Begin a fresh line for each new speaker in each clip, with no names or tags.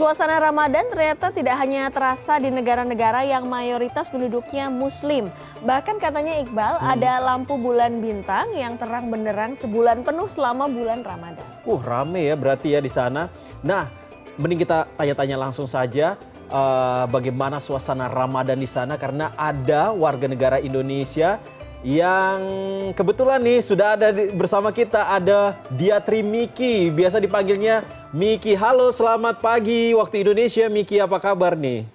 Suasana Ramadan ternyata tidak hanya terasa di negara-negara yang mayoritas penduduknya Muslim. Bahkan katanya Iqbal hmm. ada lampu bulan bintang yang terang benderang sebulan penuh selama bulan Ramadan.
Uh, rame ya berarti ya di sana. Nah, mending kita tanya-tanya langsung saja uh, bagaimana suasana Ramadan di sana karena ada warga negara Indonesia yang kebetulan nih sudah ada bersama kita ada Diatri Miki, biasa dipanggilnya Miki, halo selamat pagi waktu Indonesia. Miki apa kabar nih?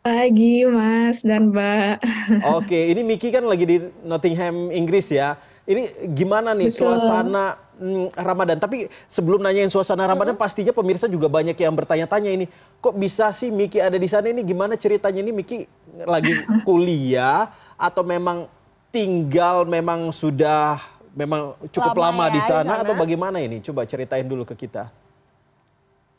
Pagi Mas dan Mbak.
Oke, ini Miki kan lagi di Nottingham, Inggris ya. Ini gimana nih Betul. suasana hmm, Ramadan? Tapi sebelum nanyain suasana Ramadan, hmm. pastinya pemirsa juga banyak yang bertanya-tanya ini. Kok bisa sih Miki ada di sana ini? Gimana ceritanya ini Miki lagi kuliah atau memang tinggal memang sudah memang cukup lama, lama ya, di sana atau bagaimana ini? Coba ceritain dulu ke kita.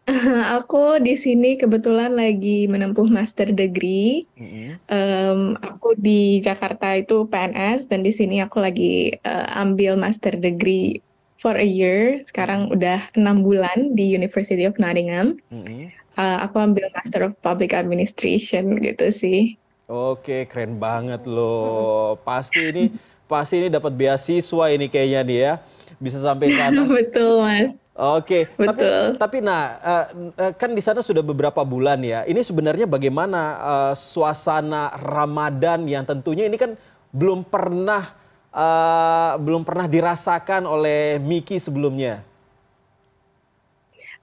aku di sini kebetulan lagi menempuh master degree. Mm-hmm. Um, aku di Jakarta itu PNS dan di sini aku lagi uh, ambil master degree for a year. Sekarang udah enam bulan di University of Nottingham. Mm-hmm. Uh, aku ambil master of public administration gitu sih.
Oke, keren banget loh. Pasti ini pasti ini dapat beasiswa ini kayaknya dia ya. Bisa sampai sana.
Betul, Mas.
Oke, Betul. tapi tapi nah uh, kan di sana sudah beberapa bulan ya. Ini sebenarnya bagaimana uh, suasana Ramadan yang tentunya ini kan belum pernah uh, belum pernah dirasakan oleh Miki sebelumnya.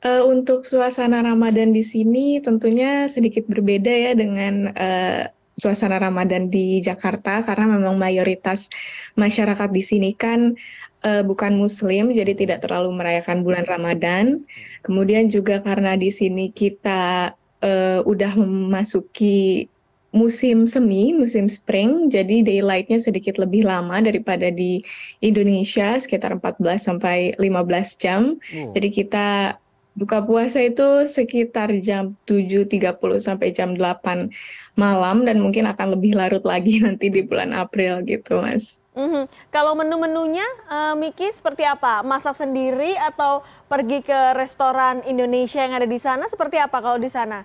Uh, untuk suasana Ramadan di sini tentunya sedikit berbeda ya dengan uh, suasana Ramadan di Jakarta karena memang mayoritas masyarakat di sini kan uh, bukan Muslim, jadi tidak terlalu merayakan bulan Ramadan. Kemudian juga karena di sini kita uh, udah memasuki musim semi, musim spring, jadi daylightnya sedikit lebih lama daripada di Indonesia, sekitar 14 sampai 15 jam. Oh. Jadi kita buka puasa itu sekitar jam 7.30 sampai jam 8 malam dan mungkin akan lebih larut lagi nanti di bulan April gitu mas.
Mm-hmm. Kalau menu-menunya uh, Miki seperti apa? Masak sendiri atau pergi ke restoran Indonesia yang ada di sana seperti apa kalau di sana?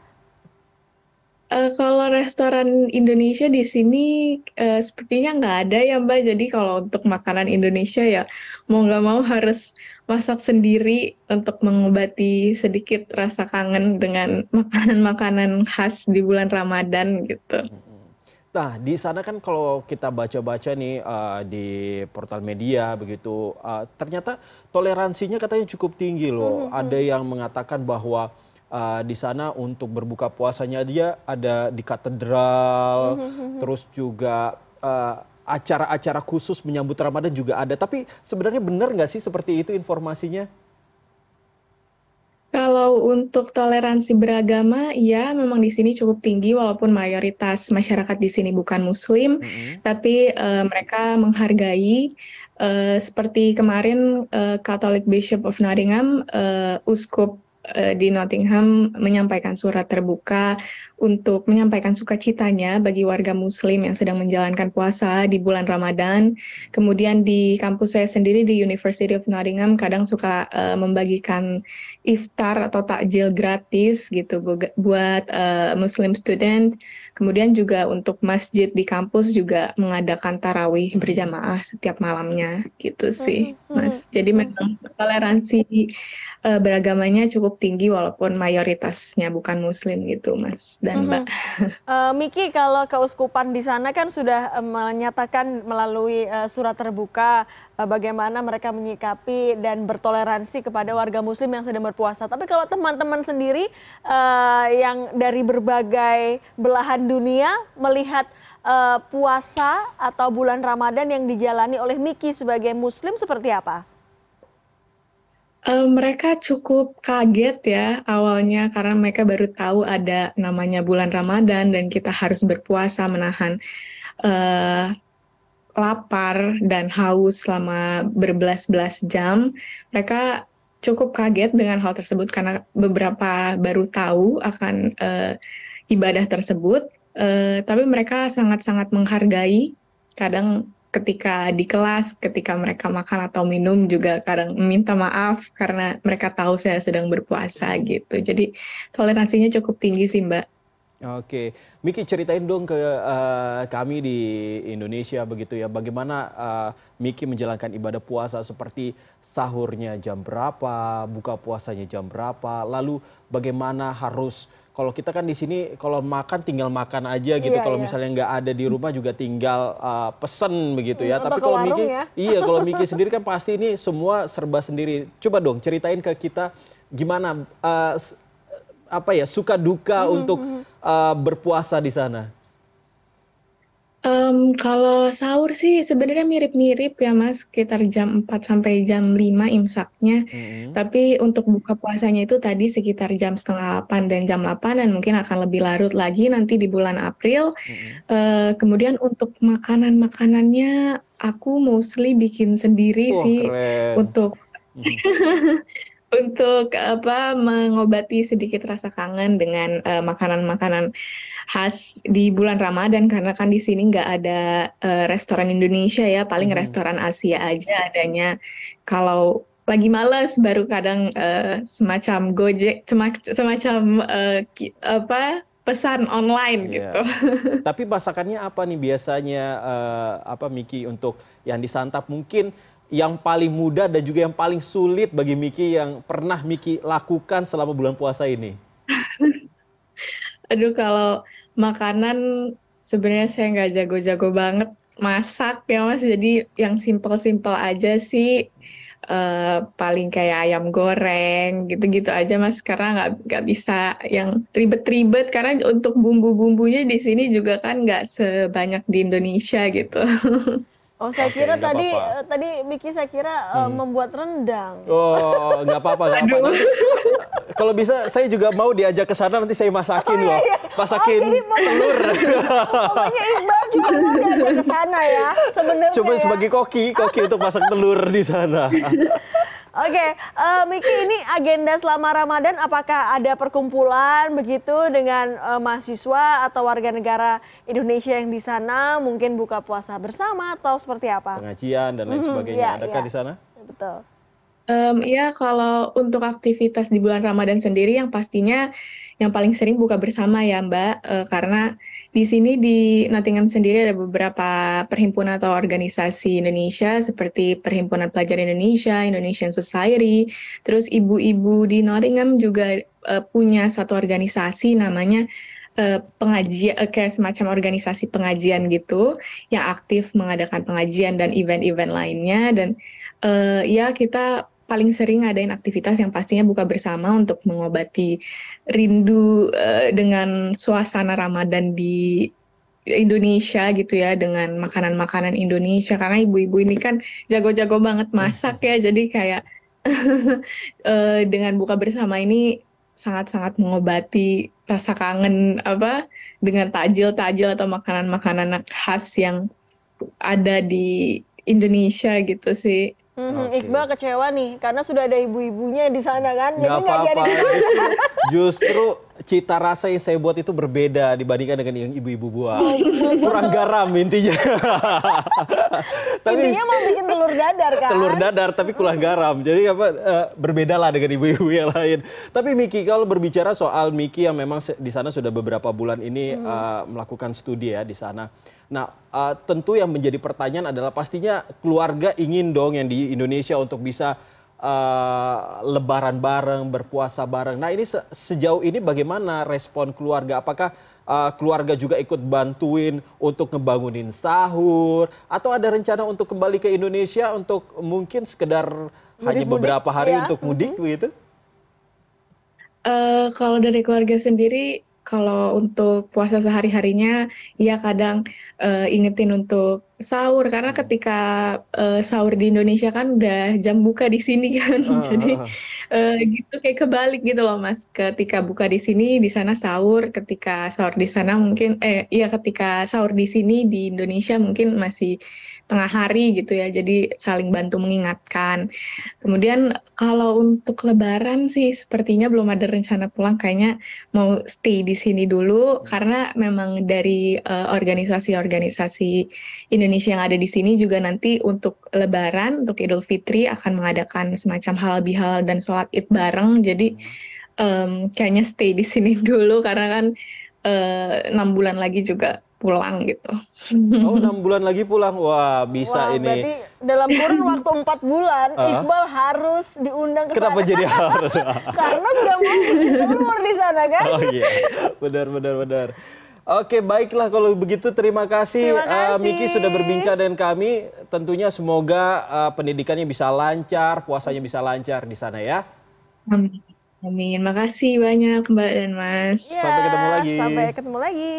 Uh, kalau restoran Indonesia di sini uh, sepertinya nggak ada ya Mbak. Jadi kalau untuk makanan Indonesia ya mau nggak mau harus masak sendiri untuk mengobati sedikit rasa kangen dengan makanan-makanan khas di bulan Ramadan gitu.
Nah di sana kan kalau kita baca-baca nih uh, di portal media begitu, uh, ternyata toleransinya katanya cukup tinggi loh. Mm -hmm. Ada yang mengatakan bahwa uh, di sana untuk berbuka puasanya dia ada di katedral, mm-hmm. terus juga uh, acara-acara khusus menyambut Ramadan juga ada. Tapi sebenarnya benar nggak sih seperti itu informasinya?
Kalau untuk toleransi beragama, ya memang di sini cukup tinggi walaupun mayoritas masyarakat di sini bukan Muslim, mm-hmm. tapi uh, mereka menghargai uh, seperti kemarin uh, Catholic Bishop of Nottingham, uh, Uskup Eh, di Nottingham menyampaikan surat terbuka untuk menyampaikan sukacitanya bagi warga Muslim yang sedang menjalankan puasa di bulan Ramadan. Kemudian di kampus saya sendiri di University of Nottingham kadang suka uh, membagikan iftar atau takjil gratis gitu buat uh, Muslim student. Kemudian juga untuk masjid di kampus juga mengadakan tarawih berjamaah setiap malamnya gitu sih, hmm, hmm. Mas. Jadi memang toleransi uh, beragamanya cukup tinggi walaupun mayoritasnya bukan muslim gitu Mas dan Mbak.
Uh, Miki kalau keuskupan di sana kan sudah uh, menyatakan melalui uh, surat terbuka uh, bagaimana mereka menyikapi dan bertoleransi kepada warga muslim yang sedang berpuasa. Tapi kalau teman-teman sendiri uh, yang dari berbagai belahan dunia melihat uh, puasa atau bulan Ramadan yang dijalani oleh Miki sebagai muslim seperti apa?
Uh, mereka cukup kaget ya awalnya karena mereka baru tahu ada namanya bulan Ramadan dan kita harus berpuasa menahan uh, lapar dan haus selama berbelas-belas jam. Mereka cukup kaget dengan hal tersebut karena beberapa baru tahu akan uh, ibadah tersebut, uh, tapi mereka sangat-sangat menghargai. Kadang ketika di kelas, ketika mereka makan atau minum juga kadang minta maaf karena mereka tahu saya sedang berpuasa gitu. Jadi toleransinya cukup tinggi sih Mbak.
Oke, Miki ceritain dong ke uh, kami di Indonesia begitu ya, bagaimana uh, Miki menjalankan ibadah puasa seperti sahurnya jam berapa, buka puasanya jam berapa, lalu bagaimana harus kalau kita kan di sini kalau makan tinggal makan aja gitu. Iya, kalau iya. misalnya nggak ada di rumah juga tinggal uh, pesen begitu ya.
Hmm, Tapi kalau Miki, ya?
iya kalau Miki sendiri kan pasti ini semua serba sendiri. Coba dong ceritain ke kita gimana uh, apa ya suka duka hmm, untuk uh, berpuasa di sana.
Um, kalau sahur sih sebenarnya mirip-mirip ya Mas, sekitar jam 4 sampai jam 5 imsaknya. -hmm. Tapi untuk buka puasanya itu tadi sekitar jam setengah 8 dan jam 8 dan mungkin akan lebih larut lagi nanti di bulan April. -hmm. Uh, kemudian untuk makanan-makanannya aku mostly bikin sendiri Wah, sih keren. untuk untuk apa mengobati sedikit rasa kangen dengan uh, makanan-makanan khas di bulan Ramadan karena kan di sini nggak ada uh, restoran Indonesia ya paling hmm. restoran Asia aja adanya kalau lagi malas baru kadang uh, semacam Gojek semacam uh, apa pesan online yeah. gitu.
Tapi masakannya apa nih biasanya uh, apa Miki untuk yang disantap mungkin yang paling mudah dan juga yang paling sulit bagi Miki yang pernah Miki lakukan selama bulan puasa ini?
Aduh kalau makanan sebenarnya saya nggak jago-jago banget masak ya mas jadi yang simple-simple aja sih uh, paling kayak ayam goreng gitu-gitu aja mas karena nggak nggak bisa yang ribet-ribet karena untuk bumbu-bumbunya di sini juga kan nggak sebanyak di Indonesia gitu.
Oh, saya kira tadi apa -apa. Eh, tadi Miki saya kira uh, membuat rendang.
Oh, nggak apa-apa, nggak. Kalau bisa saya juga mau diajak ke sana nanti saya masakin oh, loh. Iya. Masakin oh, telur.
Pokoknya Iqbal juga mau diajak ke sana ya sebenarnya.
Coba ya. sebagai koki, koki untuk masak telur di sana.
Oke, okay, uh, eh, Miki ini agenda selama Ramadan apakah ada perkumpulan begitu dengan uh, mahasiswa atau warga negara Indonesia yang di sana mungkin buka puasa bersama atau seperti apa?
Pengajian dan lain mm -hmm, sebagainya. Ya, Adakah ya. di sana?
Betul.
Ya kalau untuk aktivitas di bulan Ramadan sendiri yang pastinya yang paling sering buka bersama ya Mbak, uh, karena di sini di Nottingham sendiri ada beberapa perhimpunan atau organisasi Indonesia seperti Perhimpunan Pelajar Indonesia, Indonesian Society, terus ibu-ibu di Nottingham juga uh, punya satu organisasi namanya uh, pengajian kayak semacam organisasi pengajian gitu yang aktif mengadakan pengajian dan event-event lainnya. Dan uh, ya kita paling sering ngadain aktivitas yang pastinya buka bersama untuk mengobati rindu uh, dengan suasana Ramadan di Indonesia gitu ya dengan makanan-makanan Indonesia karena ibu-ibu ini kan jago-jago banget masak ya jadi kayak uh, dengan buka bersama ini sangat-sangat mengobati rasa kangen apa dengan tajil-tajil atau makanan-makanan khas yang ada di Indonesia gitu sih.
Hmm, okay. Iqbal kecewa nih karena sudah ada ibu-ibunya di sana kan.
Jadi nggak apa-apa. Justru, justru cita rasa yang saya buat itu berbeda dibandingkan dengan yang ibu-ibu buat. Kurang garam intinya.
tapi, intinya mau bikin telur dadar kan?
Telur dadar tapi kurang garam. Jadi apa uh, berbeda lah dengan ibu-ibu yang lain. Tapi Miki kalau berbicara soal Miki yang memang di sana sudah beberapa bulan ini hmm. uh, melakukan studi ya di sana. Nah, uh, tentu yang menjadi pertanyaan adalah pastinya keluarga ingin dong yang di Indonesia untuk bisa uh, lebaran bareng, berpuasa bareng. Nah, ini se sejauh ini bagaimana respon keluarga? Apakah uh, keluarga juga ikut bantuin untuk ngebangunin sahur atau ada rencana untuk kembali ke Indonesia untuk mungkin sekedar mudik, hanya beberapa hari ya. untuk mudik mm -hmm. gitu?
Uh, kalau dari keluarga sendiri kalau untuk puasa sehari-harinya, ya kadang uh, ingetin untuk sahur karena hmm. ketika uh, sahur di Indonesia kan udah jam buka di sini kan, uh, jadi uh, gitu kayak kebalik gitu loh mas. Ketika buka di sini, di sana sahur. Ketika sahur di sana mungkin, eh iya ketika sahur di sini di Indonesia mungkin masih tengah hari gitu ya, jadi saling bantu mengingatkan. Kemudian kalau untuk lebaran sih sepertinya belum ada rencana pulang, kayaknya mau stay di sini dulu karena memang dari organisasi-organisasi uh, Indonesia Indonesia yang ada di sini juga nanti untuk Lebaran, untuk Idul Fitri akan mengadakan semacam halal bihalal dan sholat id bareng. Jadi um, kayaknya stay di sini dulu karena kan enam uh, bulan lagi juga pulang gitu.
Oh enam bulan lagi pulang, wah bisa
Wah,
ini.
Berarti dalam kurun waktu empat bulan,
Uh.
Iqbal harus diundang ke
Kenapa
sana.
jadi harus?
Karena sudah mau keluar di sana kan.
Oh iya, benar benar benar. Oke baiklah kalau begitu terima kasih,
Terima
eh,
kasih.
Miki sudah berbincang dengan kami. Tentunya semoga eh, pendidikannya bisa lancar, puasanya bisa lancar di sana ya.
Amin. Amin. Makasih banyak Mbak dan Mas.
Ya,
Sampai ketemu lagi.
Sampai ketemu lagi.